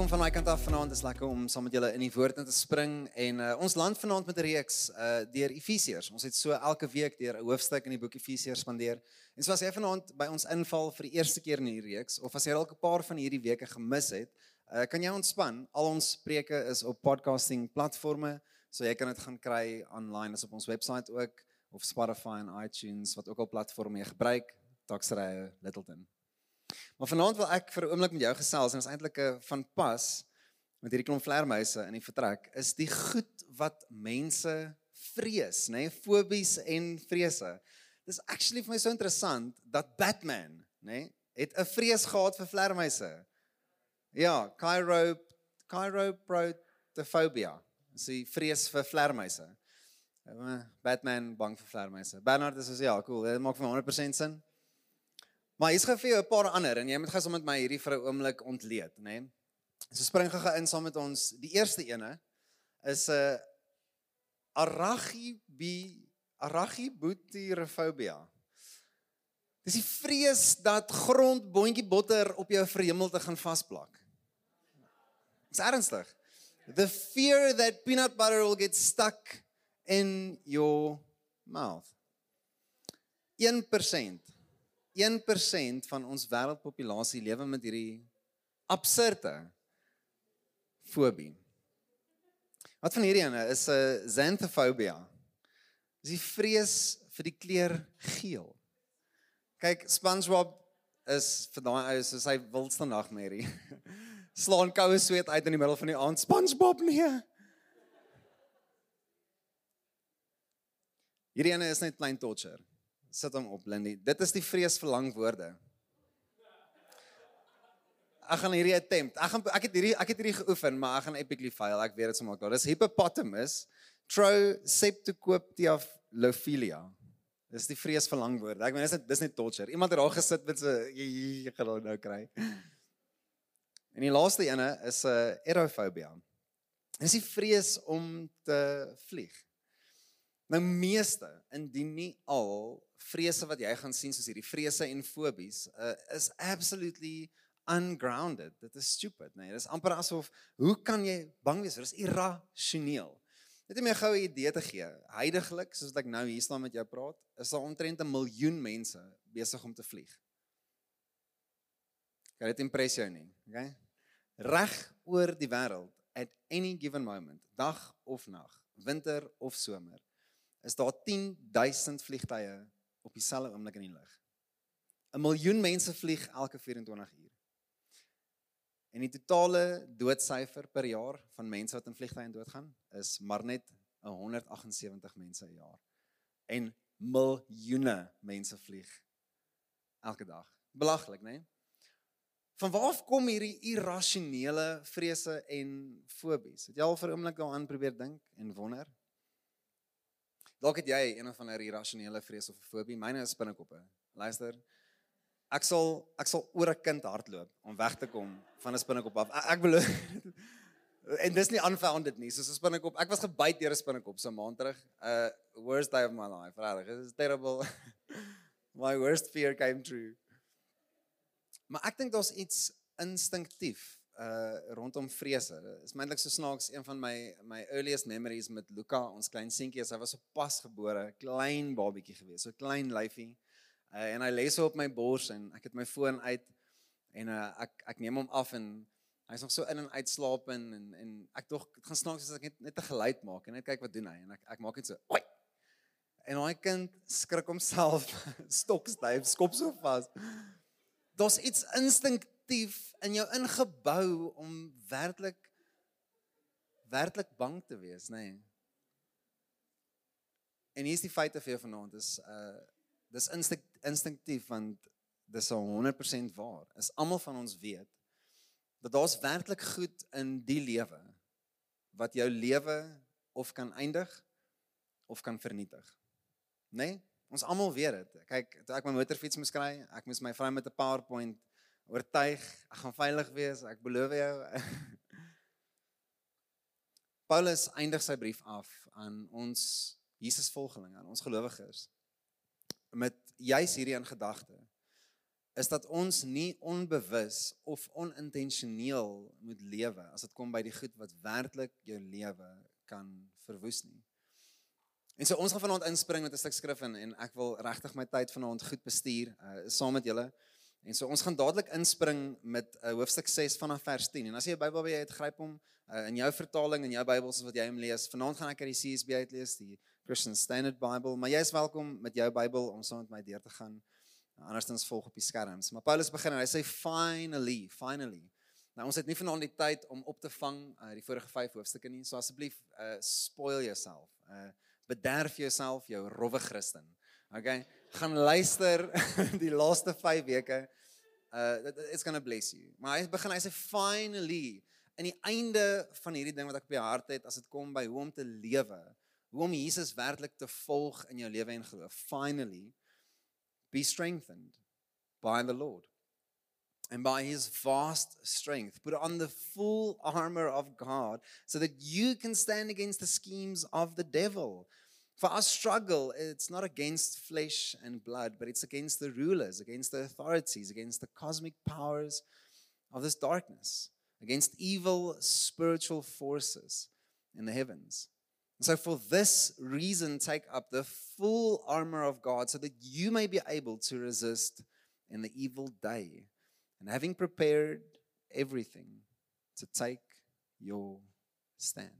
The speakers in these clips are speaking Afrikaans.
Welkom van my kant af vanaand. Dit is lekker om saam met julle in die woord in te spring en uh, ons land vanaand met 'n reeks uh deur Efesiërs. Ons het so elke week deur 'n hoofstuk in die boek Efesiërs spandeer. En so as jy vanaand by ons inval vir die eerste keer in hierdie reeks of as jy al 'n paar van hierdie weke gemis het, uh kan jy ontspan. Al ons preke is op podcasting platforms, so jy kan dit gaan kry online as op ons webwerf ook of Spotify en iTunes wat ook al platforms jy gebruik. Taksrye Littleton. Maar vanaand wil ek vir 'n oomblik met jou gesels en is eintlik 'n van pas met hierdie klomp vlermuise in die vertrek is die goed wat mense vrees, nê, nee, fobies en vrese. Dis actually vir my so interessant dat Batman, nê, nee, het 'n vrees gehad vir vlermuise. Ja, Cairo chiroprotophobië. Sy vrees vir vlermuise. Batman bang vir vlermuise. Bernard is so ja, cool. Dit maak vir 100% sin. Maar hier's gou vir jou 'n paar ander en jy moet gou saam met my hierdie vir 'n oomblik ontleed, né? Nee? So spring gou in saam met ons. Die eerste ene is 'n uh, arachibi arachibutyrofobia. Dis die vrees dat grondboontjie botter op jou verhemelte gaan vasplak. Dis ernstig. The fear that peanut butter will get stuck in your mouth. 1% 1% van ons wêreldpopulasie lewe met hierdie absurde fobie. Wat van hierdie ene is 'n xanthofobia. Dis die vrees vir die kleur geel. Kyk, SpongeBob is vir daai ou is hy wildste nagmerrie. Slaan koue sweet uit in die middel van die aand. SpongeBob nee. Hierdie ene is net klein torture sit hom op Lindy. Dit is die vrees vir lang woorde. Ek gaan hierdie attempt. Ek gaan ek het hierdie ek het hierdie geoefen, maar ek gaan epically fail. Ek weet dit sommer klaar. Dis hippopotamus Trocepticoptiophilia. Dis die vrees vir lang woorde. Ek meen dis net dis net torture. Iemand het daar gesit met so jy gaan nou kry. En die laaste ene is 'n uh, aerophobia. Dis die vrees om te vlieg. Nou meeste, indien nie al vrese wat jy gaan sien soos hierdie vrese en fobies uh, is absolutely ungrounded. Dit is stupid, nee. Dit is amper asof hoe kan jy bang wees? Dit is irrasioneel. Net om jou goue idee te gee. Heidiglik, soos ek nou hier staan met jou praat, is daar omtrent 'n miljoen mense besig om te vlieg. Kan dit impress jou nie? Okay? Reg oor die wêreld at any given moment, dag of nag, winter of somer, is daar 10000 vliegtye op dieselfde oomblik in die lug. 'n Miljoen mense vlieg elke 24 uur. En die totale doodsyfer per jaar van mense wat in vliegtye doodgaan is maar net 178 mense per jaar. En miljoene mense vlieg elke dag. Belaglik, né? Nee? Van waar af kom hierdie irrasionele vrese en fobies? Het jy al vir 'n oomblik daaraan probeer dink en wonder? Dalk het jy een van 'n irrasionele vrees of 'n fobie. Myne is binnekoppe. Luister. Ek sal ek sal oor 'n kind hardloop om weg te kom van 'n spinnekop af. Ek, ek belowe En dis nie unfounded nie. Soos 'n spinnekop. Ek was gebyt deur 'n spinnekop so 'n maand terug. Uh worst day of my life. Regtig. It is terrible. my worst fear came true. Maar ek dink daar's iets instinktief uh rondom vrese. Is eintlik so snaaks een van my my earliest memories met Luka, ons klein seentjie, hy was so pas gebore, klein babietjie gewees, so klein lyfie. Uh en hy lê so op my bors en ek het my foon uit en uh ek ek neem hom af en hy's nog so in en uit slaap en en, en ek tog gaan snaaks as ek net net 'n geluid maak en net kyk wat doen hy en ek ek maak net so oi. En daai kind skrik homself stokstyf, skop so vas. Daar's iets instinkt aktief in jou ingebou om werklik werklik bang te wees, nê? Nee. En hier is die feite vir jou vanaand is uh dis instink, instinktief want dis 100% waar. Is almal van ons weet dat daar's werklik goed in die lewe wat jou lewe of kan eindig of kan vernietig. Nê? Nee? Ons almal weet dit. Kyk, toe ek my motorfiets moes kry, ek moes my vrou met 'n PowerPoint oortuig, ek gaan veilig wees, ek beloof jou. Paulus eindig sy brief af aan ons Jesusvolgelinge, aan ons gelowiges met juis hierdie in gedagte is dat ons nie onbewus of onintentioneel moet lewe as dit kom by die goed wat werklik jou lewe kan verwoes nie. En so ons gaan vanaand inspring met 'n stuk skrif in en ek wil regtig my tyd vanaand goed bestuur uh, saam met julle. En so ons gaan dadelik inspring met uh, hoofstuk 6 vanaf vers 10. En as jy 'n Bybel by jou het, gryp hom uh, in jou vertaling en jou Bybel soos wat jy hom lees. Vanaand gaan ek uit die CSB uitlees, die Christian Standard Bible, maar jy is welkom met jou Bybel om saam met my deur te gaan. Andersins volg op die skerms. Maar Paulus begin en hy sê finally, finally. Nou ons het nie vanaand die tyd om op te vang uh, die vorige 5 hoofstukke nie. So asseblief uh, spoil yourself. Uh, bederf jouself, jou rowwe Christen. Okay? Gaan luister die laaste 5 weke. Uh it's going to bless you. Maar hy begin hy sê finally in die einde van hierdie ding wat ek op my hart het as dit kom by hoe om te lewe, hoe om Jesus werklik te volg in jou lewe en glo. Finally be strengthened by the Lord and by his vast strength. Put on the full armor of God so that you can stand against the schemes of the devil. For our struggle, it's not against flesh and blood, but it's against the rulers, against the authorities, against the cosmic powers of this darkness, against evil spiritual forces in the heavens. And so, for this reason, take up the full armor of God so that you may be able to resist in the evil day. And having prepared everything to take your stand.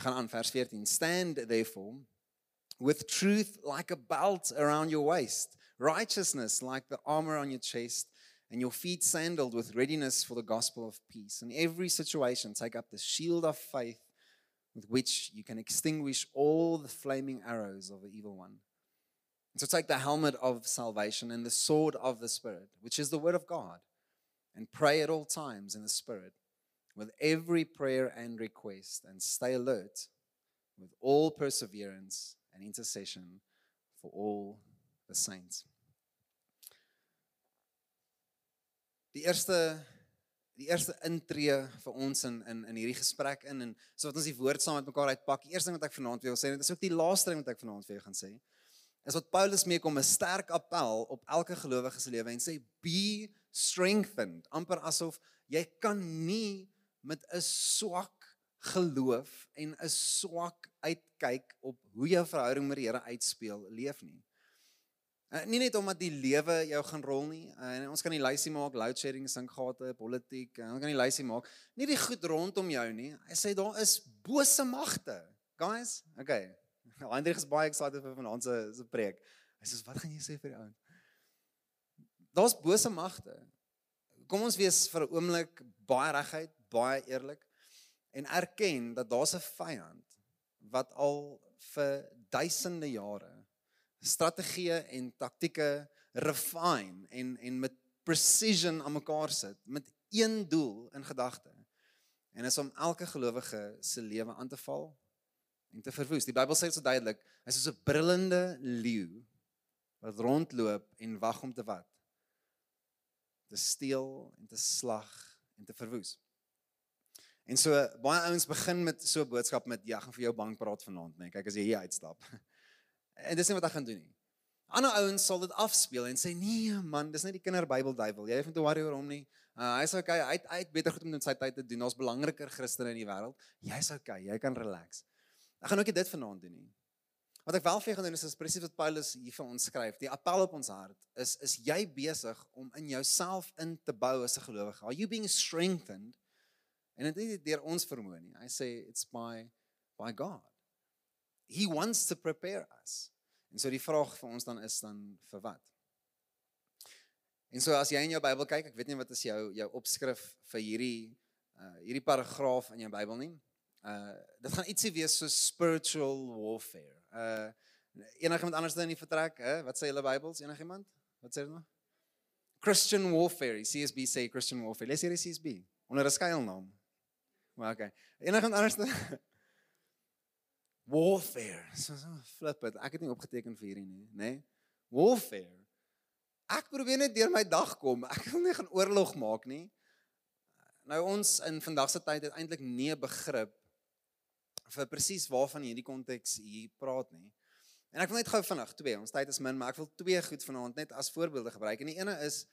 Gaan aan vers 14. Stand therefore with truth like a belt around your waist, righteousness like the armor on your chest, and your feet sandaled with readiness for the gospel of peace. In every situation, take up the shield of faith with which you can extinguish all the flaming arrows of the evil one. So take the helmet of salvation and the sword of the Spirit, which is the word of God, and pray at all times in the Spirit with every prayer and request, and stay alert with all perseverance and intercession for all the saints. Die eerste die eerste intree vir ons in in in hierdie gesprek in en so wat ons die woord saam met mekaar uitpak. Die eerste ding wat ek vanaand wil sê, dit is ook die laaste ding wat ek vanaand vir jou gaan sê. Is wat Paulus mee kom 'n sterk appel op elke gelowige se lewe en sê be strengthened. amper asof jy kan nie met 'n swak geloof en 'n swak uitkyk op hoe jou verhouding met die Here uitspeel leef nie. Uh, nie net omdat die lewe jou gaan rol nie. Uh, ons kan die lysie maak, load shedding, sinkgate, politiek, uh, ons kan die lysie maak. Nie die goed rondom jou nie. Hy sê daar is bose magte. Guys, okay. Hendrik is baie excited vir vanaand se se preek. Hy sê wat gaan jy sê vir die ou? Daar's bose magte. Kom ons wees vir 'n oomblik baie reguit, baie eerlik en erken dat daar's 'n vyand wat al vir duisende jare strategieë en taktieke refine en en met precision aan mekaar sit met een doel in gedagte. En is om elke gelowige se lewe aan te val en te verwoes. Die Bybel sê dit so duidelik, hy is soos 'n brullende leeu wat rondloop en wag om te wat? Te steel en te slag en te verwoes. En so baie ouens begin met so 'n boodskap met ja, gaan vir jou bank praat vanaand, nee. Kyk as jy hier uitstap. En dis nie wat ek gaan doen nie. Ander ouens sal dit afspeel en sê nee man, dis net die kinderbybel duiwel. Jy hoef nie te worry oor hom nie. Uh, hy's okay, hy hy beter goed om in sy tyd te doen. Daar's belangriker Christene in die wêreld. Jy's okay, jy kan relax. Ek gaan ook nie dit vanaand doen nie. Wat ek wel vir gaan doen is, is presies wat Paulus hier vir ons skryf. Die appel op ons hart is is jy besig om in jouself in te bou as 'n gelowige? Are you being strengthened En dit is deur ons vermoë nie. Hy sê it's by by God. He wants to prepare us. En so die vraag vir ons dan is dan vir wat? En so as jy in jou Bybel kyk, ek weet nie wat is jou jou opskrif vir hierdie uh hierdie paragraaf in jou Bybel nie. Uh dit gaan ietsie wees so spiritual warfare. Uh enigiemand anders dan in die vertrek, hè? Wat sê julle Bybels? Enigiemand? Wat sê dit nou? Christian warfare. CSB sê Christian warfare. Lees hierdie CSB onder 'n skuilnaam. Maar okay. Enige anders warfare. So so flip it. Ek het nie opgeteken vir hierdie nie, nê? Nee? Warfare. Ek probeer net deur my dag kom. Ek wil nie gaan oorlog maak nie. Nou ons in vandag se tyd het eintlik nie 'n begrip vir presies waarvan hierdie konteks hier praat nie. En ek wil net gou vinnig twee, ons tyd is min, maar ek wil twee goed vanaand net as voorbeelde gebruik. En die ene is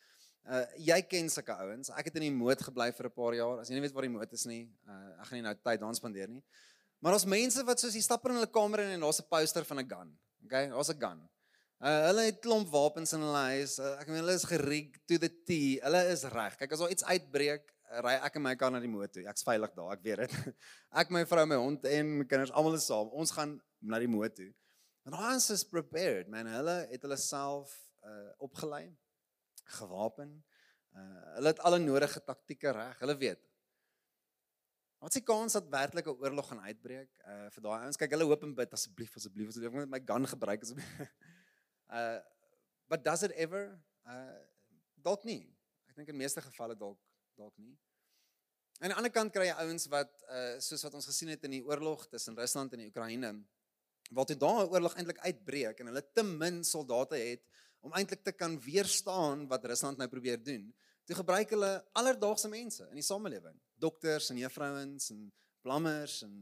uh jy ken sulke ouens. Ek het in die moot gebly vir 'n paar jaar. As jy nie weet waar die moot is nie, uh ek gaan nie nou tyd daar spandeer nie. Maar ons mense wat soos jy stap in hulle kamer en daar's 'n poster van 'n gun. Okay, daar's 'n gun. Uh hulle het klomp wapens in hulle huis. Uh, ek meen hulle is gerig to the T. Hulle is reg. Kyk as daar iets uitbreek, ry ek en my kar na die moot toe. Ek's veilig daar, ek weet dit. Ek, my vrou, my hond en my kinders almal is saam. Ons gaan na die moot toe. En ons is prepared, man. Hulle het hulle self uh opgelei, gewapen. Uh hulle het alle nodige taktieke reg. Hulle weet. Wat s'e kans dat werklik 'n oorlog gaan uitbreek? Uh vir daai ouens, kyk hulle hoop en bid asseblief asseblief asseblief met my gun gebruik asseblief. uh but does it ever? Uh dalk nie. Ek dink in meeste gevalle dalk dalk nie. Aan die ander kant kry jy ouens wat uh soos wat ons gesien het in die oorlog tussen Rusland en die Oekraïne wat daar 'n oorlog eintlik uitbreek en hulle te min soldate het om eintlik te kan weerstaan wat Rusland nou probeer doen. Toe gebruik hulle alledaagse mense in die samelewing, dokters en juffrouens en blammers en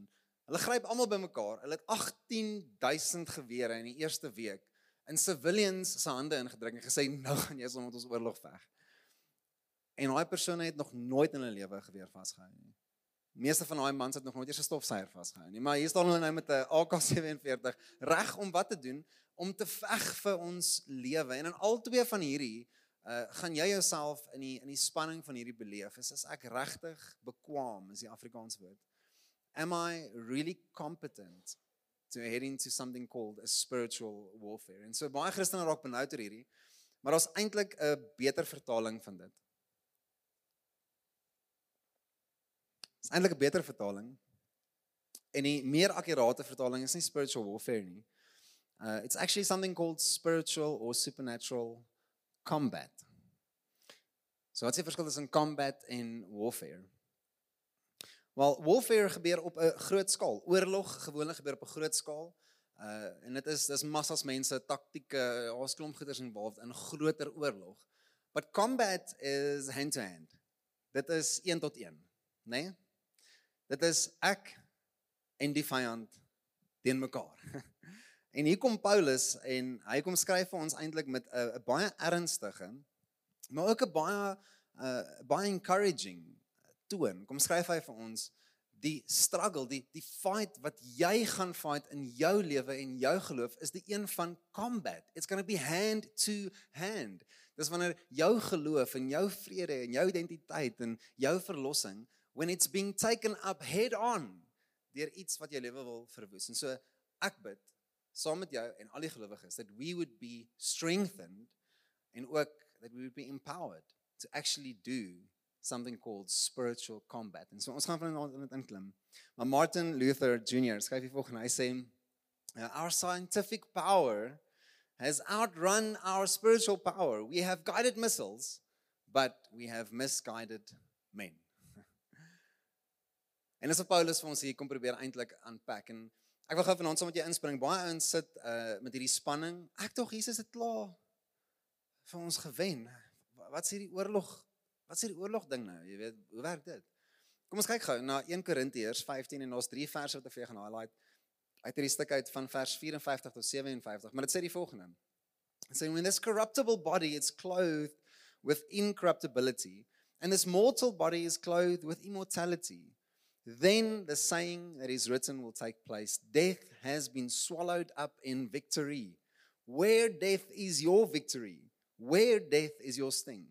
hulle gryp almal bymekaar. Hulle het 18000 gewere in die eerste week in civilians se hande ingedruk en gesê nou gaan jy ons met ons oorlog veg. En daai persone het nog nooit in hulle lewe geweer vasgehou nie meeste van daai mans het nog nooit eers 'n stofsuier vasgehou nie. Maar hier staan hulle nou met 'n AK47 reg om wat te doen? Om te veg vir ons lewe. En in al twee van hierdie uh gaan jy jouself in die in die spanning van hierdie beleef. Is as ek regtig bekwam, is die Afrikaans woord. Am I really competent to head into something called a spiritual warfare? En so baie Christene raak benoud oor hierdie. Maar daar's eintlik 'n beter vertaling van dit. Is eintlik 'n beter vertaling. En die meer akkurate vertaling is nie spiritual warfare nie. Uh it's actually something called spiritual or supernatural combat. So wat is die verskil tussen combat en warfare? Wel, warfare gebeur op 'n groot skaal. Oorlog gewoonlik gebeur op 'n groot skaal. Uh en dit is dis massas mense, taktieke, daar's klomp goeders involved in groter oorlog. But combat is hand to hand. Dit is 1 tot 1, né? Nee? Dit is ek en die vyand teen mekaar. En hier kom Paulus en hy kom skryf vir ons eintlik met 'n baie ernstige maar ook 'n baie uh, baie encouraging toon. Kom skryf hy vir ons die struggle, die die fight wat jy gaan fight in jou lewe en jou geloof is die een van combat. It's going to be hand to hand. Dis wanneer jou geloof en jou vrede en jou identiteit en jou verlossing when it's being taken up head on deur iets wat jou lewe wil verwoes. En so ek bid saam met jou en al die gelowiges that we would be strengthened and ook that we would be empowered to actually do something called spiritual combat. En so ons gaan vanaand in dit inklim. Maar Martin Luther Jr. skryf hier volgens hy sê our scientific power has outrun our spiritual power. We have guided missiles, but we have misguided men. En dis wat Paulus vir ons hier kom probeer eintlik unpack en ek wil gou vanaand saam met jou inspring. Baie ouens sit uh met hierdie spanning. Ek tog Jesus het klaar vir ons gewen. Wat sê die oorlog? Wat sê die oorlog ding nou? Jy weet, hoe werk dit? Kom ons kyk gou na 1 Korintiërs 15 en ons drie verse wat ek vir jou gaan highlight. Uit hierdie stuk uit van vers 54 tot 57, maar dit sê die volgende. It says when this corruptible body is clothed with incorruptibility and this mortal body is clothed with immortality then the saying that is written will take place Death has been swallowed up in victory. Where death is your victory? Where death is your sting?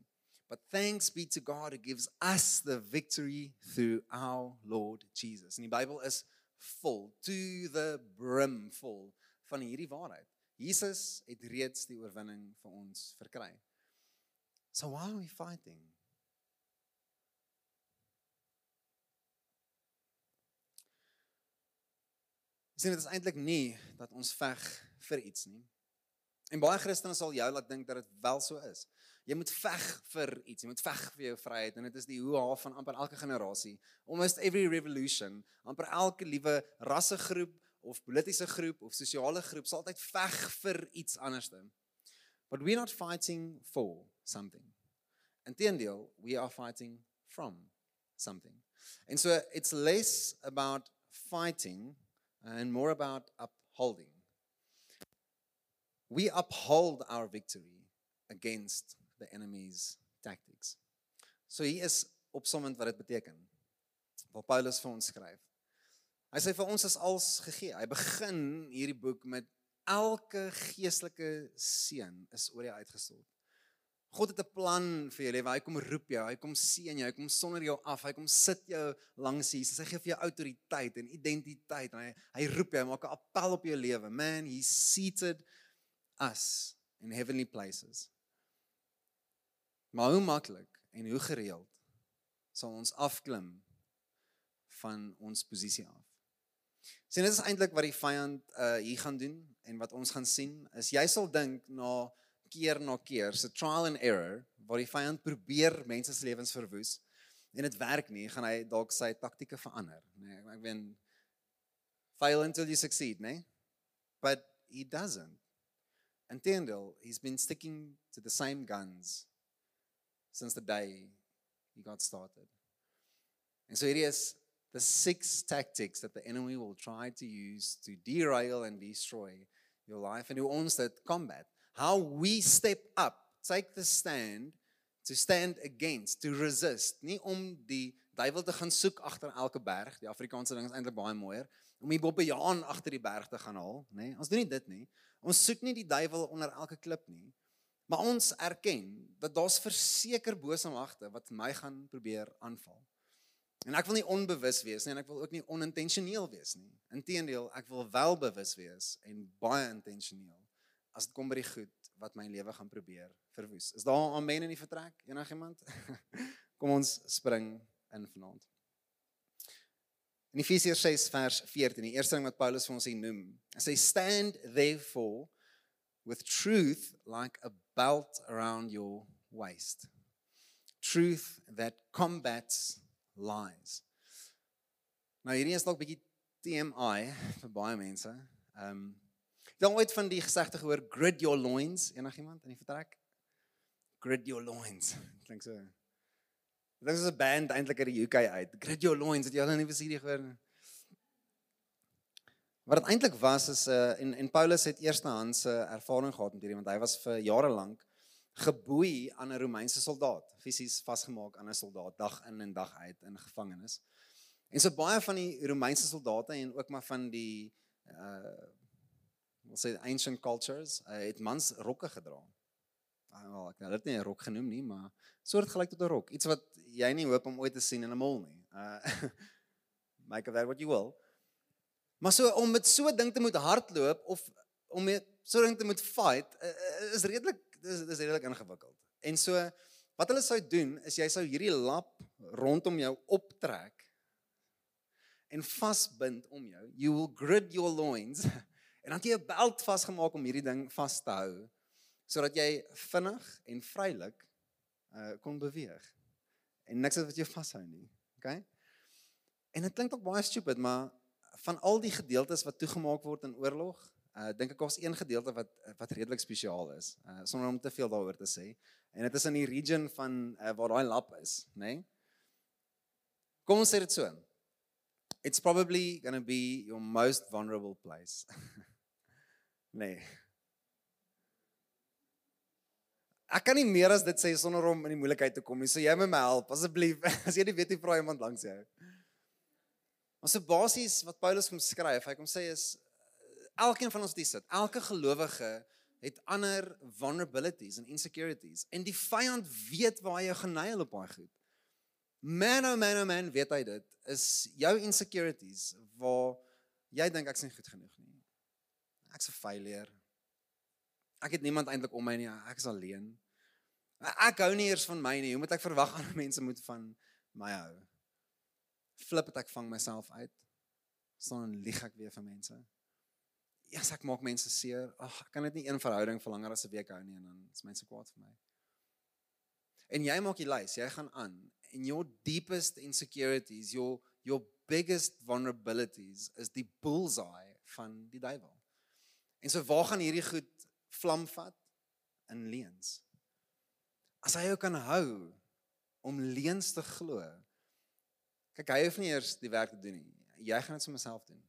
But thanks be to God who gives us the victory through our Lord Jesus. En die Bybel is vol, to the brim vol van hierdie waarheid. Jesus het reeds die oorwinning vir ons verkry. So why are we fighting? Sien dit is eintlik nie dat ons veg vir iets nie. En baie Christene sal jou laat dink dat dit wel so is. Jy moet veg vir iets, jy moet veg vir jou vryheid en dit is die hoe half van amper elke generasie. Almost every revolution, amper elke liewe rassegroep of politieke groep of sosiale groep sal altyd veg vir iets anderste. But we're not fighting for something. Inteendeel, we are fighting from something. And so it's less about fighting and more about upholding. we uphold our victory against the enemy's tactics. So hier is opsommend wat dit beteken. Wat Paulus vir ons skryf. Hy sê vir ons is als gegee. Hy begin hierdie boek met elke geestelike seën is oor jou uitgestort. God het 'n plan vir jou lewe. Hy kom roep jou, hy kom seën jou, hy kom sonder jou af, hy kom sit jou langs Jesus. Hy gee vir jou autoriteit en identiteit en hy hy roep jou, maak 'n appel op jou lewe. Man, he seated us in heavenly places. Maar hoe maklik en hoe gereeld sal ons afklim van ons posisie af. Sien dit is eintlik wat die vyand uh hier gaan doen en wat ons gaan sien is jy sal dink na keer na keer so trial and error waar die vyand probeer mense se lewens verwoes en dit werk nie gaan hy dalk sy taktieke verander nê nee, ek weet fail until you succeed nê nee? but he doesn't Inteendeel, he's been sticking to the same guns since the day he got started. And so it is the six tactics that the enemy will try to use to derail and destroy your life and who owns that combat. How we step up, take the stand to stand against, to resist. Nie om die duiwel te gaan soek agter elke berg. Die Afrikaanse ding is eintlik baie mooier om die bobbejaan agter die berg te gaan haal, nê? Nee, ons doen nie dit nie. Ons soek nie die duiwel onder elke klip nie. Maar ons erken dat daar's verseker bose magte wat my gaan probeer aanval. En ek wil nie onbewus wees nie en ek wil ook nie onintentioneel wees nie. Inteendeel, ek wil wel bewus wees en baie intentioneel as dit kom by die goed wat my lewe gaan probeer verwoes. Is daar 'n amen in die vertrek? Enigiemand? kom ons spring in vanaand. In Efesiërs 6 vers 14, die eerste ding wat Paulus vir ons hier noem, hy sê stand therefore with truth like a belt around your waist. Truth that combats lies. Nou hierdie is dalk bietjie TMI vir baie mense. Ehm um, het ooit van die gesegde gehoor grid your loins enigiemand in die vertrek? Grid your loins. Klink so Dit is 'n band eintlik uit die UK uit. Grid Your Loins, het jy al 'n nuwe CD gehoor? Wat dit eintlik was is 'n uh, eh, en en Paulus het eerstehandse ervaring gehad met hierdie want hy was vir jare lank geboei aan 'n Romeinse soldaat, fisies vasgemaak aan 'n soldaat dag in en dag uit in gevangenis. En so baie van die Romeinse soldate en ook maar van die uh wil sê ancient cultures, uh, het mans rokke gedra. Ah, wel, ek het dit nie 'n rok genoem nie, maar soort gelyk tot 'n rok, iets wat jy nie hoop om ooit te sien in 'n mall nie. Uh make of that what you will. Maar so om met so 'n ding te moet hardloop of om met so 'n ding te moet fight uh, is redelik dis dis redelik ingewikkeld. En so wat hulle sou doen is jy sou hierdie lap rondom jou optrek en vasbind om jou. You will grid your loins en dan jy 'n beld vasgemaak om hierdie ding vas te hou sodat jy vinnig en vrylik uh kon beweeg. En niks wat jou vashou nie. Okay? En dit klink ook baie stupid, maar van al die gedeeltes wat toegemaak word in oorlog, uh dink ek daar's een gedeelte wat wat redelik spesiaal is. Uh sonder om te veel daaroor te sê. En dit is in die region van uh, waar daai lap is, nê? Nee? Kom ons sê dit so. It's probably going to be your most vulnerable place. nee. Ek kan nie meer as dit sê sonder om in die moeilikheid te kom nie. So jy moet my help asseblief. As jy nie weet nie, vra iemand langs jou. Ons se basies wat Paulus kom skryf, hy kom sê is elkeen van ons wat hier sit, elke gelowige het ander vulnerabilities en insecurities en die vyand weet waar jy geneil op daai goed. Man oh man oh man, weet hy dit? Is jou insecurities waar jy dink ek's nie goed genoeg nie. Ek's 'n failure. Ek het niemand eintlik om my nie. Ek is alleen. Ek hou nie eers van my nie. Hoe moet ek verwag aan mense moet van my hou? Flip het ek vang myself uit. Staan lieg ek weer vir mense. Ja, yes, ek maak mense seer. Ag, ek kan net nie een verhouding vir langer as 'n week hou nie en dan is mense kwaad vir my. En jy maak die lys, jy gaan aan en your deepest insecurities, your your biggest vulnerabilities is die bullseye van die duiwel. En so waar gaan hierdie goed vlam vat in leuns. As hy jou kan hou om leuns te glo. Kyk, hy hoef nie eers die werk te doen nie. Jy gaan dit vir myself doen.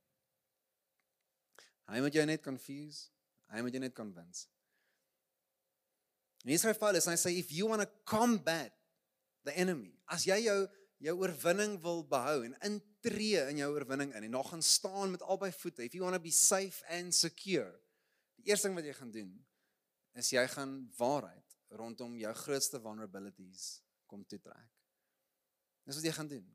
Hy moet jou net confuse. Hy moet jou net convince. En hier skryf Paulus en hy sê if you want to combat the enemy, as jy jou jou oorwinning wil behou en intree in jou oorwinning in en nog gaan staan met albei voete, if you want to be safe and secure, die eerste ding wat jy gaan doen is jy gaan waarheid rondom jou grootste vulnerabilities kom toetrek. Dis wat jy gaan doen.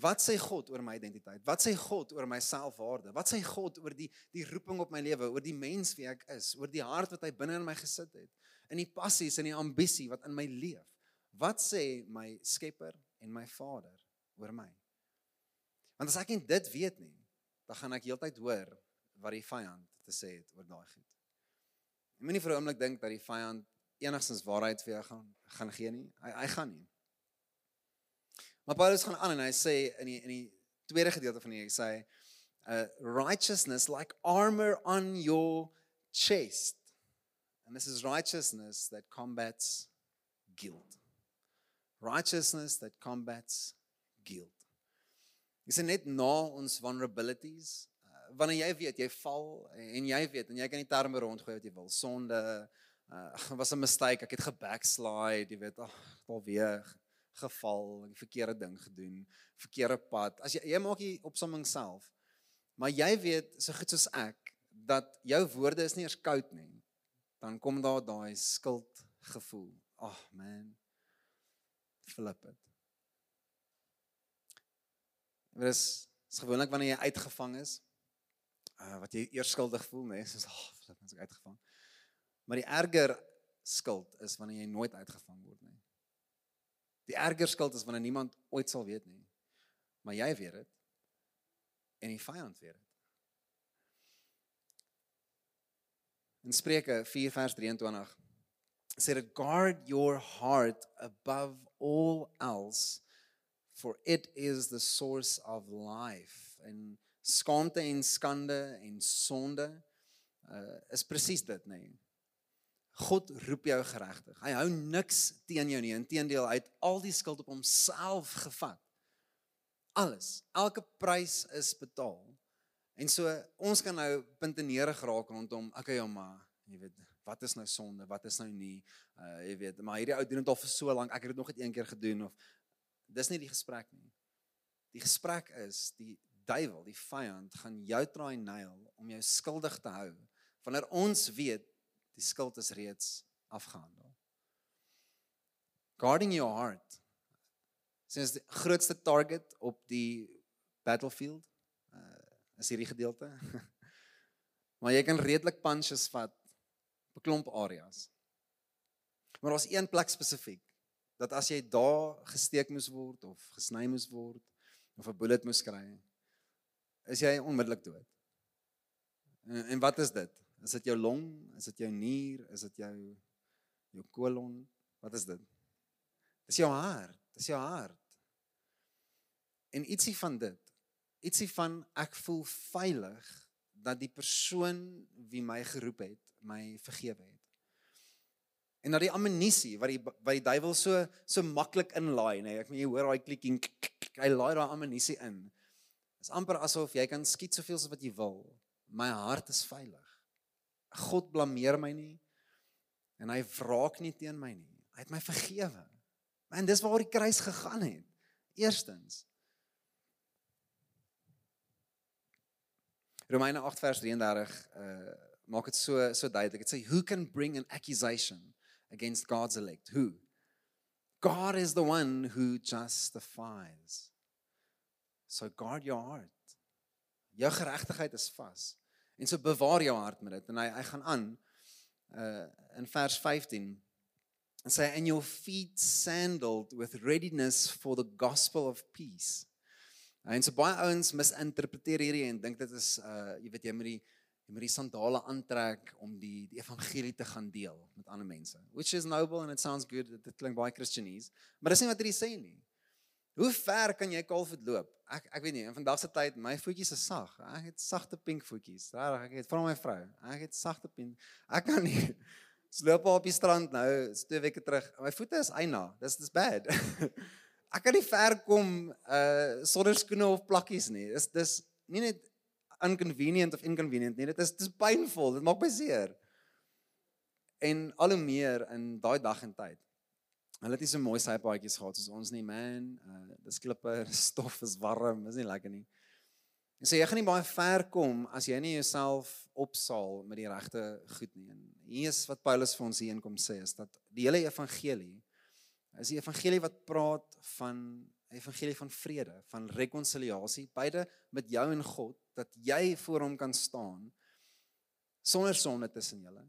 Wat sê God oor my identiteit? Wat sê God oor my selfwaarde? Wat sê God oor die die roeping op my lewe, oor die mens wie ek is, oor die hart wat hy binne in my gesit het, in die passies en die ambisie wat in my leef? Wat sê my Skepper en my Vader oor my? Want as ek nie dit weet nie, dan gaan ek heeltyd hoor wat die vyand te sê het oor daai goed. Ek moenie vir 'n oomblik dink dat die vyand enigstens waarheid vir jou gaan gaan gee nie. Hy hy gaan nie. Maar Paulus gaan aan en hy sê in die in die tweede gedeelte van hier sê uh righteousness like armor on your chest. And this is righteousness that combats guilt. Righteousness that combats guilt. Dis net na ons vulnerabilities. Uh, wanneer jy weet jy val en jy weet en jy kan nie terme rondgooi wat jy wil. Sonde uh was 'n mistake. Ek het gebackslide, jy weet, ag, oh, alweer geval, die verkeerde ding gedoen, verkeerde pad. As jy jy maak die opsomming self. Maar jy weet so goed soos ek dat jou woorde is nie eers koud nie. Dan kom daar daai skuldgevoel. Ag oh, man. Flip it. Dit is, is gewoonlik wanneer jy uitgevang is, uh, wat jy eers skuldig voel, nê, nee, soos ag, oh, flip, ek uitgevang. Maar die erger skuld is wanneer jy nooit uitgevang word nie. Die erger skuld is wanneer niemand ooit sal weet nie. Maar jy weet dit. En die vyand weet dit. In Spreuke 4 vers 23 dit guard your heart above all else for it is the source of life en skaamte en skande en sonde uh, is presies dit nee. God roep jou geregtig. Hy hou niks teen jou nie. Inteendeel, hy het al die skuld op homself gevat. Alles, elke prys is betaal. En so ons kan nou punte neer geraak rondom, okay, maar, jy weet, wat is nou sonde, wat is nou nie, uh jy weet, maar hierdie ou doen dit al vir so lank, ek het dit nog net een keer gedoen of dis nie die gesprek nie. Die gesprek is die duiwel, die vyand gaan jou try nail om jou skuldig te hou. Wanneer ons weet Die skuld is reeds afgehandel. Guarding your heart. Sins die grootste target op die battlefield uh is hierdie gedeelte. maar jy kan redelik punches vat 'n klomp areas. Maar daar's een plek spesifiek dat as jy daar gesteek moes word of gesny moes word of 'n bullet moes kry, is jy onmiddellik dood. En, en wat is dit? Is dit jou long? Is dit jou nier? Is dit jou jou kolon? Wat is dit? Dis jou hart. Dis jou hart. En ietsie van dit. Ietsie van ek voel veilig dat die persoon wie my geroep het, my vergewe het. En dat die amnestie wat die wat die duiwel so so maklik inlaai, nê. Nee, ek meen jy hoor daai klikking, hy laai daai amnestie in. Dit is amper asof jy kan skiet soveel as wat jy wil. My hart is veilig. God blameer my nie en hy wraak nie teen my nie. Hy het my vergewe. Man, dis waar die kruis gegaan het. Eerstens Romeine 8 vers 33 uh maak dit so so duidelik. Dit sê who can bring an accusation against God's elect? Who? God is the one who justifies. So guard your heart. Jou geregtigheid is vas. En so bewaar jou hart met dit en hy hy gaan aan uh in vers 15 en sê and your feet sandaled with readiness for the gospel of peace. En so baie ouens misinterpreteer hierdie en dink dit is uh jy weet jy moet die jy moet die sandale aantrek om die die evangelie te gaan deel met ander mense. Which is noble and it sounds good. Dit klink baie Christianese, maar dis nie wat hierdie sê nie. Hoe ver kan jy kalfvoet loop? Ek ek weet nie, in vandag se tyd my voetjies is sag. Ek het sagte pink voetjies. Regtig, ek het vra my vrou. Ek het sagte pink. Ek kan nie sloop op die strand nou, so twee weke terug. My voete is eina. Dis dis bad. ek kan nie ver kom uh sonder skoene of plakkies nie. Dis dis nie net inconvenient of inconvenient nie. Dit is dis pynvol. Dit maak my seer. En al hoe meer in daai dag en tyd. Hulle het nie so mooi sypaadjies gehad soos ons nie, man. Uh dis klippe, stof is warm, is nie lekker nie. En so, jy gaan nie baie ver kom as jy nie jouself opsaal met die regte goed nie. En hier is wat Paulus vir ons hier inkom sê is dat die hele evangelie is die evangelie wat praat van evangelie van vrede, van rekonsiliasie, beide met jou en God, dat jy voor hom kan staan sonder sonde tussen julle.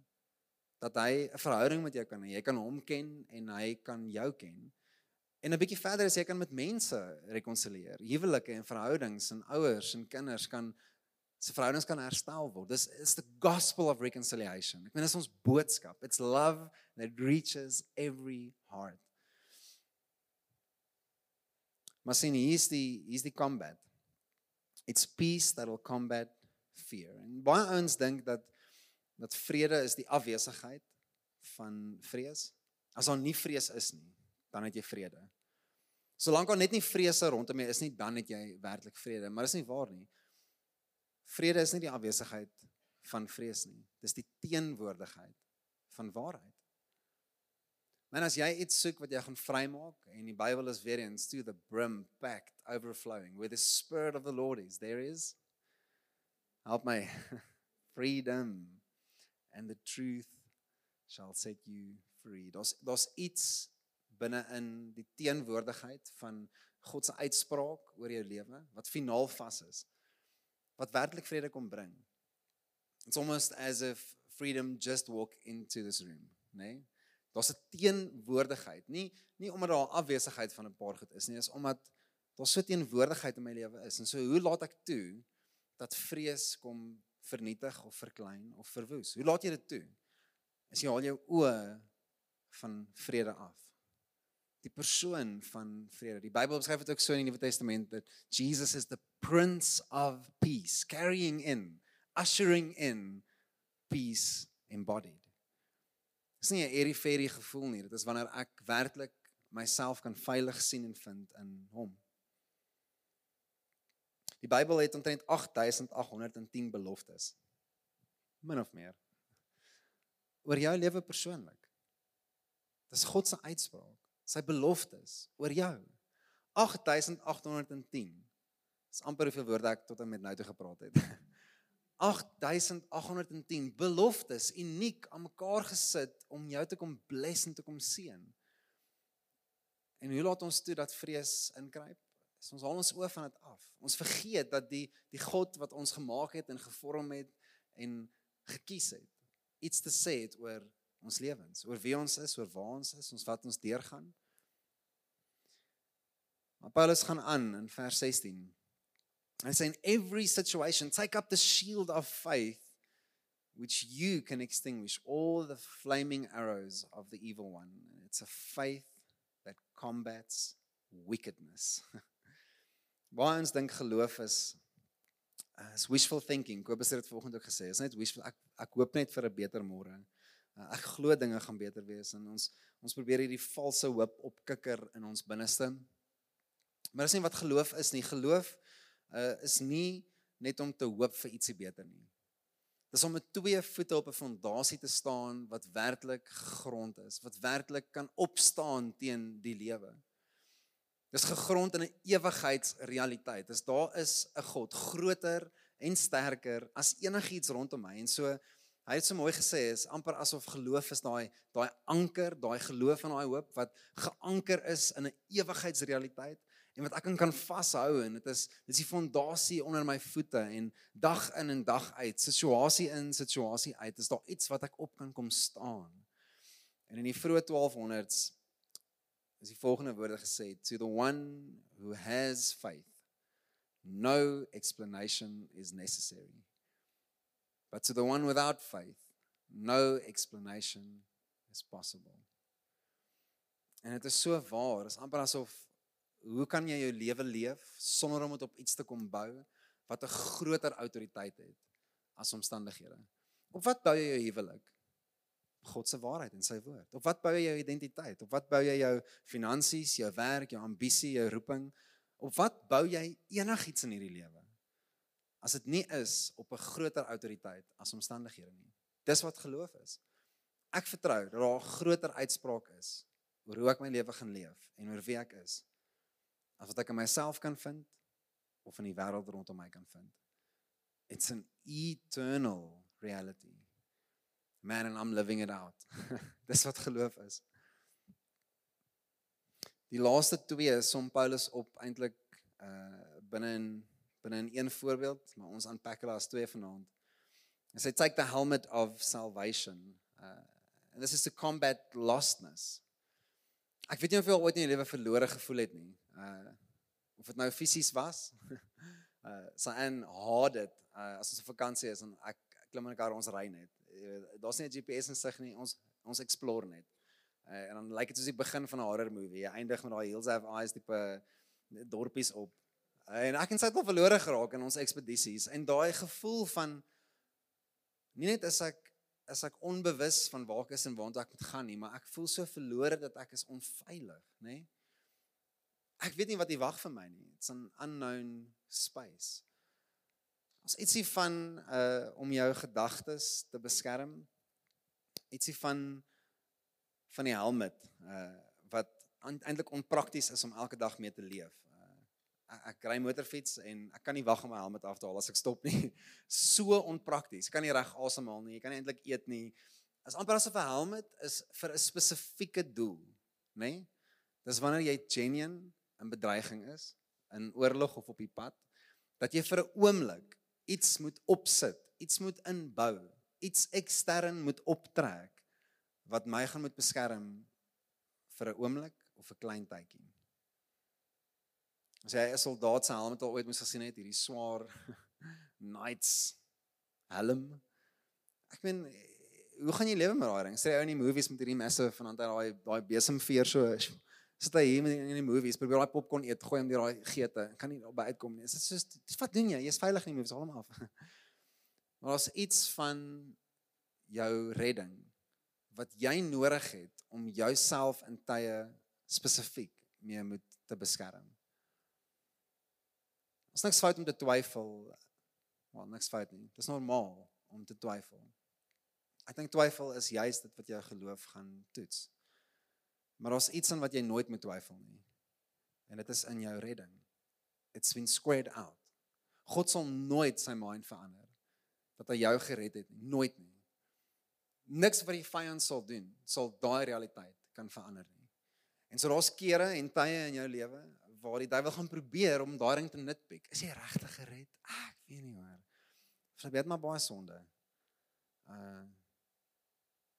Dat hy 'n verhouding met jou kan hê. Jy kan hom ken en hy kan jou ken. En 'n bietjie verder is jy kan met mense rekonsilieer. Huwelike en verhoudings en ouers en kinders kan se verhoudings kan herstel word. Dis is the gospel of reconciliation. Ek meen dis ons boodskap. It's love that reaches every heart. Maar sien hier's die hier's die combat. It's peace that will combat fear. En baie ouens dink dat dat vrede is die afwesigheid van vrees. As daar nie vrees is nie, dan het jy vrede. Solank daar net nie vrese rondom jou is nie, dan het jy werklik vrede, maar dis nie waar nie. Vrede is nie die afwesigheid van vrees nie. Dis die teenwoordigheid van waarheid. Maar as jy iets soek wat jy gaan vrymaak en die Bybel is weer eens to the brim packed overflowing where the spirit of the Lord is there is help my freedom and the truth shall set you free. Daar's daar's iets binne in die teenwoordigheid van God se uitspraak oor jou lewe wat finaal vas is. Wat werklik vrede kom bring. It's almost as if freedom just walk into this room, né? Nee? Daar's 'n teenwoordigheid. Nie nie omdat daar 'n afwesigheid van 'n paar goed is nie, is omdat daar so teenwoordigheid in my lewe is. En so hoe laat ek toe dat vrees kom vernietig of verklein of verwoes? Hoe laat jy dit toe? As jy al jou oë van vrede af. Die persoon van vrede. Die Bybel beskryf dit ook so in die Nuwe Testament dat Jesus is the prince of peace, carrying in, ushering in peace embodied. Dis nie 'n fairy gevoel nie. Dit is wanneer ek werklik myself kan veilig sien en vind in hom. Die Bybel het omtrent 8810 beloftes. Min of meer. Oor jou lewe persoonlik. Dis God se uitspraak, sy beloftes oor jou. 8810. Dis amper hoeveel woorde ek tot en met nou toe gepraat het. 8810 beloftes uniek aan mekaar gesit om jou te kom bless en te kom seën. En hoe laat ons toe dat vrees inkruip? Is ons haal ons oë van dit af. Ons vergeet dat die die God wat ons gemaak het en gevorm het en gekies het, iets te sê het oor ons lewens, oor wie ons is, oor waar ons is, ons wat ons deurgaan. Maar Paulus gaan aan in vers 16 I say, in every situation, take up the shield of faith, which you can extinguish all the flaming arrows of the evil one. It's a faith that combats wickedness. Baie ons dink geloof is uh, is wishful thinking. Kobus het dit vanoggend ook gesê. Is net wishful. Ek ek hoop net vir 'n beter môre. Uh, ek glo dinge gaan beter wees en ons ons probeer hierdie valse hoop opkikker in ons binneste. Maar dis nie wat geloof is nie. Geloof uh, is nie net om te hoop vir ietsie beter nie. Dis om met twee voete op 'n fondasie te staan wat werklik gegrond is, wat werklik kan opstaan teen die lewe. Dis gegrond in 'n ewigheidsrealiteit. Dis daar is 'n God groter en sterker as enigiets rondom my. En so hy het so mooi gesê is amper asof geloof is daai daai anker, daai geloof en daai hoop wat geanker is in 'n ewigheidsrealiteit en wat ek kan vashou en dit is dis die fondasie onder my voete en dag in en dag uit situasie in situasie uit is daar iets wat ek op kan kom staan. En in die vroeë 1200s is die volgende woorde gesê to the one who has faith no explanation is necessary but to the one without faith no explanation is possible. En dit is so waar, is amper asof hoe kan jy jou lewe leef sonder om dit op iets te kom bou wat 'n groter autoriteit het as omstandighede? Op wat bou jy jou huwelik? God se waarheid en sy woord. Op wat bou jy jou identiteit? Op wat bou jy jou finansies, jou werk, jou ambisie, jou roeping? Op wat bou jy enigiets in hierdie lewe? As dit nie is op 'n groter autoriteit as omstandighede nie. Dis wat geloof is. Ek vertrou dat daar 'n groter uitspraak is oor hoe ek my lewe gaan leef en oor wie ek is. As wat ek in myself kan vind of in die wêreld rondom my kan vind. It's an eternal reality. Man and I'm living it out. Dis wat geloof is. Die laaste twee som Paulus op eintlik uh binne in binne in een voorbeeld, maar ons unpack hulle as twee vanaand. Hy sê take the helmet of salvation. Uh and this is to combat lostness. Ek weet nie of jy ooit in jou lewe verlore gevoel het nie. Uh of dit nou fisies was. uh so en hard dit uh as ons op vakansie is en ek klim in 'n kar ons ry net. Uh, Daar's nie 'n GPS insig nie. Ons ons explore net. Uh, en dan lyk like dit soos die begin van 'n horror movie. Jy eindig met daai Hills Have Eyes tipe dorpies op. Uh, en ek en sy het al verlore geraak in ons ekspedisies en daai gevoel van nie net is ek is ek onbewus van waar ek is en waartoe ek moet gaan nie, maar ek voel so verlore dat ek is onveilig, nê? Nee? Ek weet nie wat hier wag vir my nie. It's an unknown space. Ons ietsie van uh om jou gedagtes te beskerm. Ietsie van van die helmet uh wat eintlik onprakties is om elke dag mee te leef. Uh, ek, ek ry motorfiets en ek kan nie wag om my helmet af te haal as ek stop nie. So onprakties. Kan nie reg asemhaal nie. Jy kan nie eintlik eet nie. As amper asof 'n helmet is vir 'n spesifieke doel, nê? Nee? Dis wanneer jy genuine in bedreiging is, in oorlog of op die pad, dat jy vir 'n oomblik iets moet opsit, iets moet inbou, iets ekstern moet optrek wat my gaan moet beskerm vir 'n oomblik of 'n klein tydjie. As jy 'n soldaat se helm het al ooit moes gesien het, hierdie swaar knights helm. Ek meen, hoe gaan jy lewe met daai ding? Sê jy ou in die movies met hierdie messe van dan daai daai besemveer so sit hy hier in die movies, probeer daai popcorn eet, gooi hom deur daai geete, kan nie by uitkom nie. Dit is so wat doen jy? Jy's veilig in die movies, haal hom af. Maar as iets van jou redding wat jy nodig het om jouself in tye spesifiek mee moet te beskerm. Ons niks fout om te twyfel. Maar niks fout nie. Dit is normaal om te twyfel. Ek dink twyfel is juist dit wat jou geloof gaan toets. Maar daar's iets aan wat jy nooit moet twyfel nie. En dit is in jou redding. It's been squared out. God sal nooit sy mind verander dat hy jou gered het nie, nooit nie niks wat die vyand sal doen sal daai realiteit kan verander nie. En so daar's kere en tye in jou lewe waar die duiwel gaan probeer om daai ding te nitpick. Is jy regtig gered? Ah, ek weet nie hoor. Verbeet maar baie sonde. Uh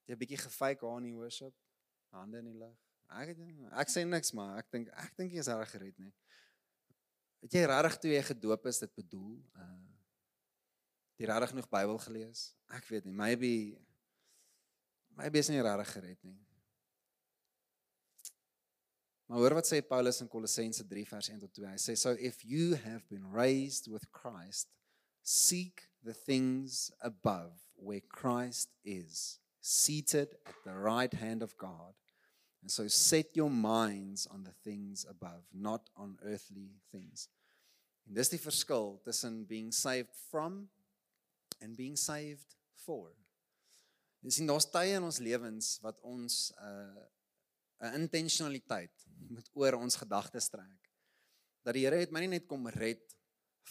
jy 'n bietjie gefake aan in worship, hande in die lug. Ek ek sê niks maar ek dink ek dink jy is reg gered nie. Het jy regtig toe jy gedoop is dit bedoel? Uh jy regtig genoeg Bybel gelees? Ek weet nie, maybe my bes nie regtig gered nie. Maar hoor wat sê Paulus in Kolossense 3 vers 1 tot 2. Hy sê so if you have been raised with Christ, seek the things above where Christ is, seated at the right hand of God. And so set your minds on the things above, not on earthly things. En dis die verskil tussen being saved from and being saved for. Jy sien daar's tye in ons lewens wat ons 'n uh, 'n intentionaliteit moet oor ons gedagtes trek. Dat die Here het my nie net kom red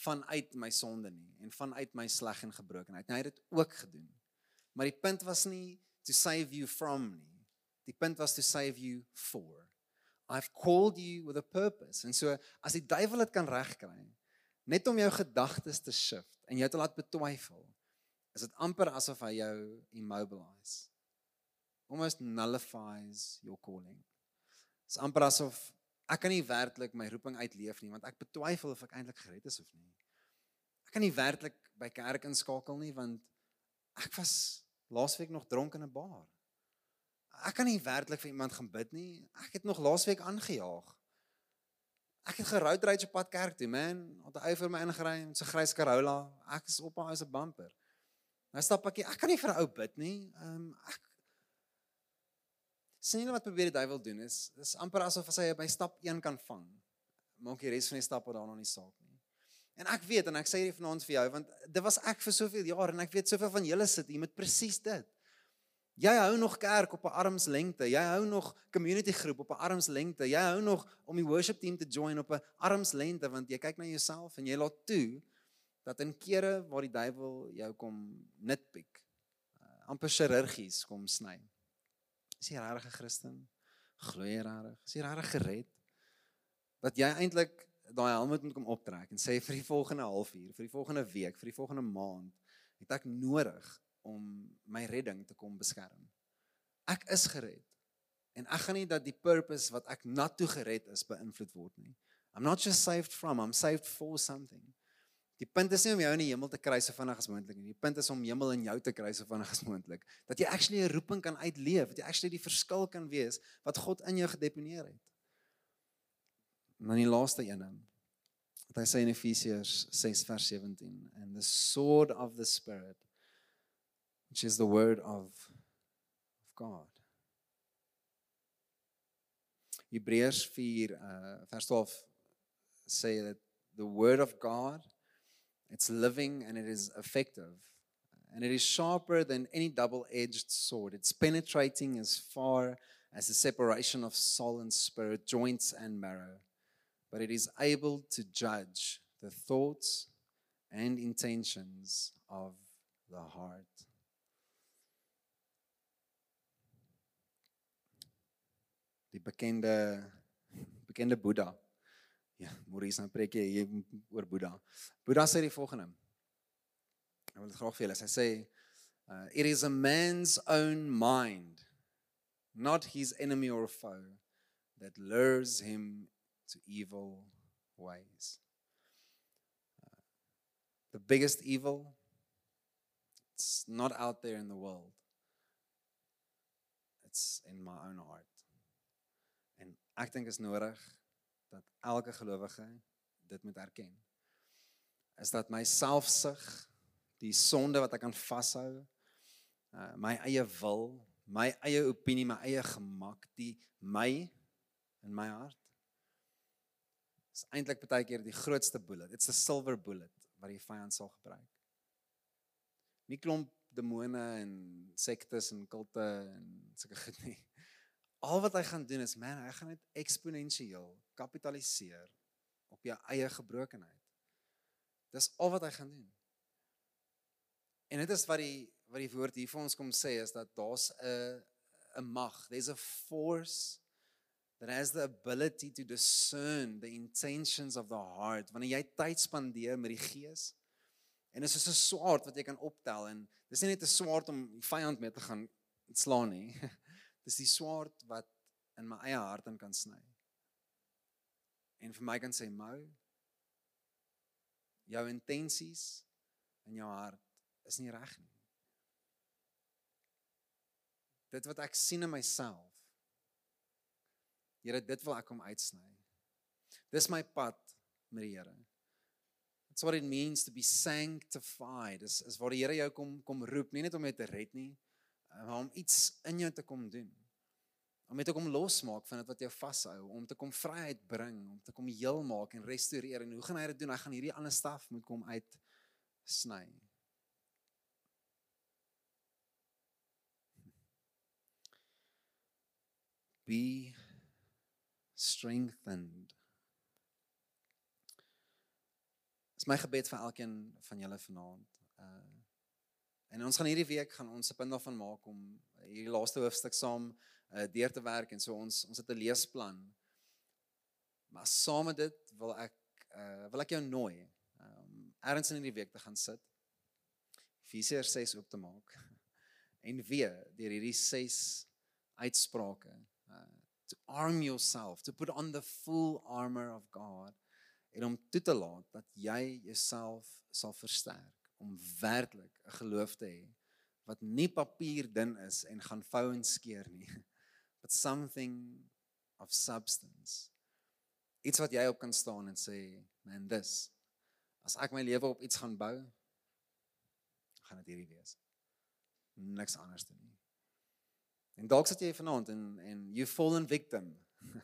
vanuit my sonde nie en vanuit my sleg en gebrokenheid. Hy het dit ook gedoen. Maar die punt was nie to save you from nie. Die punt was to save you for. I've called you with a purpose. En so as die duiwel dit kan regkry net om jou gedagtes te shift en jou te laat betwyfel is dit amper asof hy jou immobilize. Almost nullifies your calling. Dit is amper asof ek kan nie werklik my roeping uitleef nie want ek betwyfel of ek eintlik gered is of nie. Ek kan nie werklik by kerk inskakel nie want ek was laasweek nog dronk in 'n bar. Ek kan nie werklik vir iemand gaan bid nie. Ek het nog laasweek aangejaag. Ek het geroud ry op pad kerk toe, man. Op 'n ou vir my ingery met so 'n grys Corolla. Ek is op 'n ou se bumper. Nou stap ek, ek kan nie vir 'n ou bid nie. Ehm um, ek sien wat probeer die duiwel doen is is amper asof as hy by stap 1 kan vang. Maak die res van die stappe daarna nie saak nie. En ek weet en ek sê dit vanaand vir jou want dit was ek vir soveel jaar en ek weet soveel van julle sit hier met presies dit. Jy hou nog kerk op 'n armslengte. Jy hou nog community groep op 'n armslengte. Jy hou nog om die worship team te join op 'n armslengte want jy kyk na jouself en jy laat toe dat in kere waar die duiwel jou kom nitpick, uh, amper chirurgies kom sny. Is jy regtig 'n Christen? Glo jy regtig? Is jy regtig gered? Dat jy eintlik daai helm moet kom optrek en sê vir die volgende halfuur, vir die volgende week, vir die volgende maand het ek nodig om my redding te kom beskerm. Ek is gered. En ek gaan nie dat die purpose wat ek na toe gered is beïnvloed word nie. I'm not just saved from, I'm saved for something. Die punt is nie om jou in die hemel te kry so vinnig as moontlik nie. Die punt is om hemel in jou te kry so vinnig as moontlik. Dat jy actually 'n roeping kan uitleef, dat jy actually die verskil kan wees wat God in jou gedeponeer het. En dan die laaste een. Wat hy sê in Efesiërs 6 vers 17, and the sword of the spirit which is the word of of God. Hebreërs 4 uh vers 12 sê that the word of God it's living and it is effective and it is sharper than any double-edged sword. It's penetrating as far as the separation of soul and spirit, joints and marrow. But it is able to judge the thoughts and intentions of the heart. Bekende bekende Boeddha. Ja, Maurice nou preek jy hier oor Boeddha. Boeddha sê die volgende. Ek wil dit graag vir julle. Hy sê uh, it is a man's own mind, not his enemy or foe that lures him to evil ways. Uh, the biggest evil it's not out there in the world. It's in my own heart. Ek dink is nodig dat elke gelowige dit moet erken. Is dat my selfsug, die sonde wat ek kan vashou, uh, my eie wil, my eie opinie, my eie gemak, die my in my hart is eintlik baie keer die grootste bullet. It's a silver bullet wat die vyand sal gebruik. Nie klomp demone en sektes en kulte en sulke goed nie al wat hy gaan doen is man, hy gaan dit eksponensieel kapitaliseer op jou eie gebrokenheid. Dis al wat hy gaan doen. En dit is wat die wat die woord hier vir ons kom sê is dat daar's 'n 'n mag, there's a force that has the ability to discern the intentions of the heart. Wanneer jy tyd spandeer met die gees en dit is soos 'n swaard wat jy kan optel en dis nie net 'n swaard om die vyand mee te gaan slaan nie. Dis die swaard wat in my eie hart in kan sny. En vir my kan sê mou jou intensies in jou hart is nie reg nie. Dit wat ek sien in myself. Here, dit wil ek kom uitsny. Dis my pad met die Here. That's what it means to be sanctified. Dis is waar die Here jou kom kom roep, nie net om jou te red nie, om iets in jou te kom doen. Om net te kom losmaak van dit wat jou vashou, om te kom vryheid bring, om te kom heel maak en restoreer. En hoe gaan hy dit doen? Hy gaan hierdie ander staf moet kom uit sny. Be strengthened. Dis my gebed vir elkeen van julle vanaand. Uh En ons gaan hierdie week gaan ons 'n punt daarvan maak om hierdie laaste hoofstuk saam uh, deur te werk en so ons ons het 'n leesplan. Maar saam met dit wil ek uh, wil ek jou nooi om um, ergens in hierdie week te gaan sit. Efesiërs 6 oop te maak. En weer deur hierdie 6 uitsprake uh, to arm yourself, to put on the full armor of God en om toe te laat dat jy jouself sal versterk om werklik 'n geloof te hê wat nie papier dun is en gaan vou en skeer nie but something of substance. Iets wat jy op kan staan en sê man this as ek my lewe op iets gaan bou gaan dit hierdie wees. Niks anders te nie. En dalk sit jy vanaand en en you fallen victim.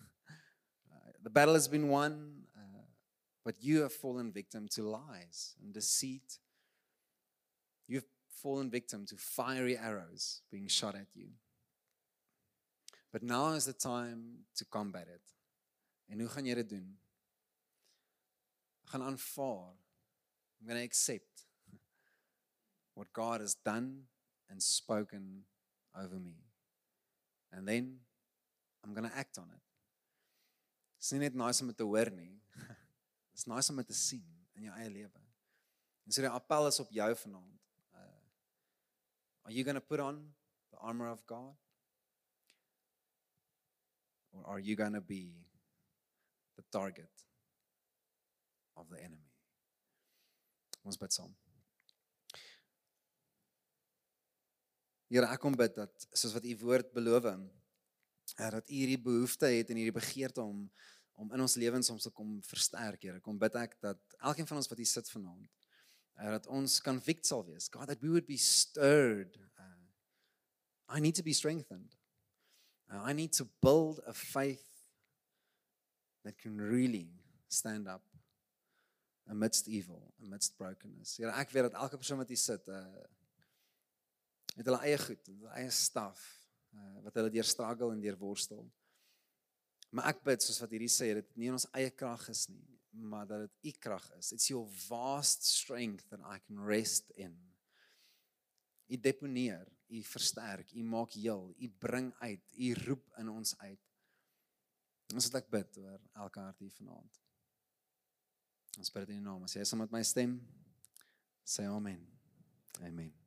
The battle has been won uh, but you have fallen victim to lies and deceit fallen victim to fiery arrows being shot at you. But now is the time to combat it. En hoe gaan jy dit doen? Gaan aanvaar. I'm going to accept what God has done and spoken over me. And then I'm going to act on it. Dis nie net nice om dit te hoor nie. Dis nice om dit te sien in jou eie lewe. En so die appel is op jou vanaand. Are you going to put on the armor of God? Or are you going to be the target of the enemy? Ons bid saam. Here, ek kom bid dat soos wat u woord beloof, er dat u hierdie behoefte het en hierdie begeerte om om in ons lewens om te kom versterk, Here. Kom bid ek dat elkeen van ons wat hier sit vanaand, er dat ons convict sal wees. God, that we would be stirred. Uh, I need to be strengthened. Uh, I need to build a faith that can really stand up amidst evil, amidst brokenness. Here, ek weet dat elke persoon wat hier sit, uh met hulle eie goed, hulle eie staf, uh, wat hulle deur struggle en deur worstel. Maar ek bid soos wat hierdie sê, dit nie in ons eie krag is nie, maar dat dit u krag is. It's your vast strength that I can rest in. U deponeer, u versterk, u maak heel, u bring uit, u roep in ons uit. Ons het ek bid oor elke hart hier vanaand. Ons bid in die naam, as jy saam met my stem, sê amen. Amen.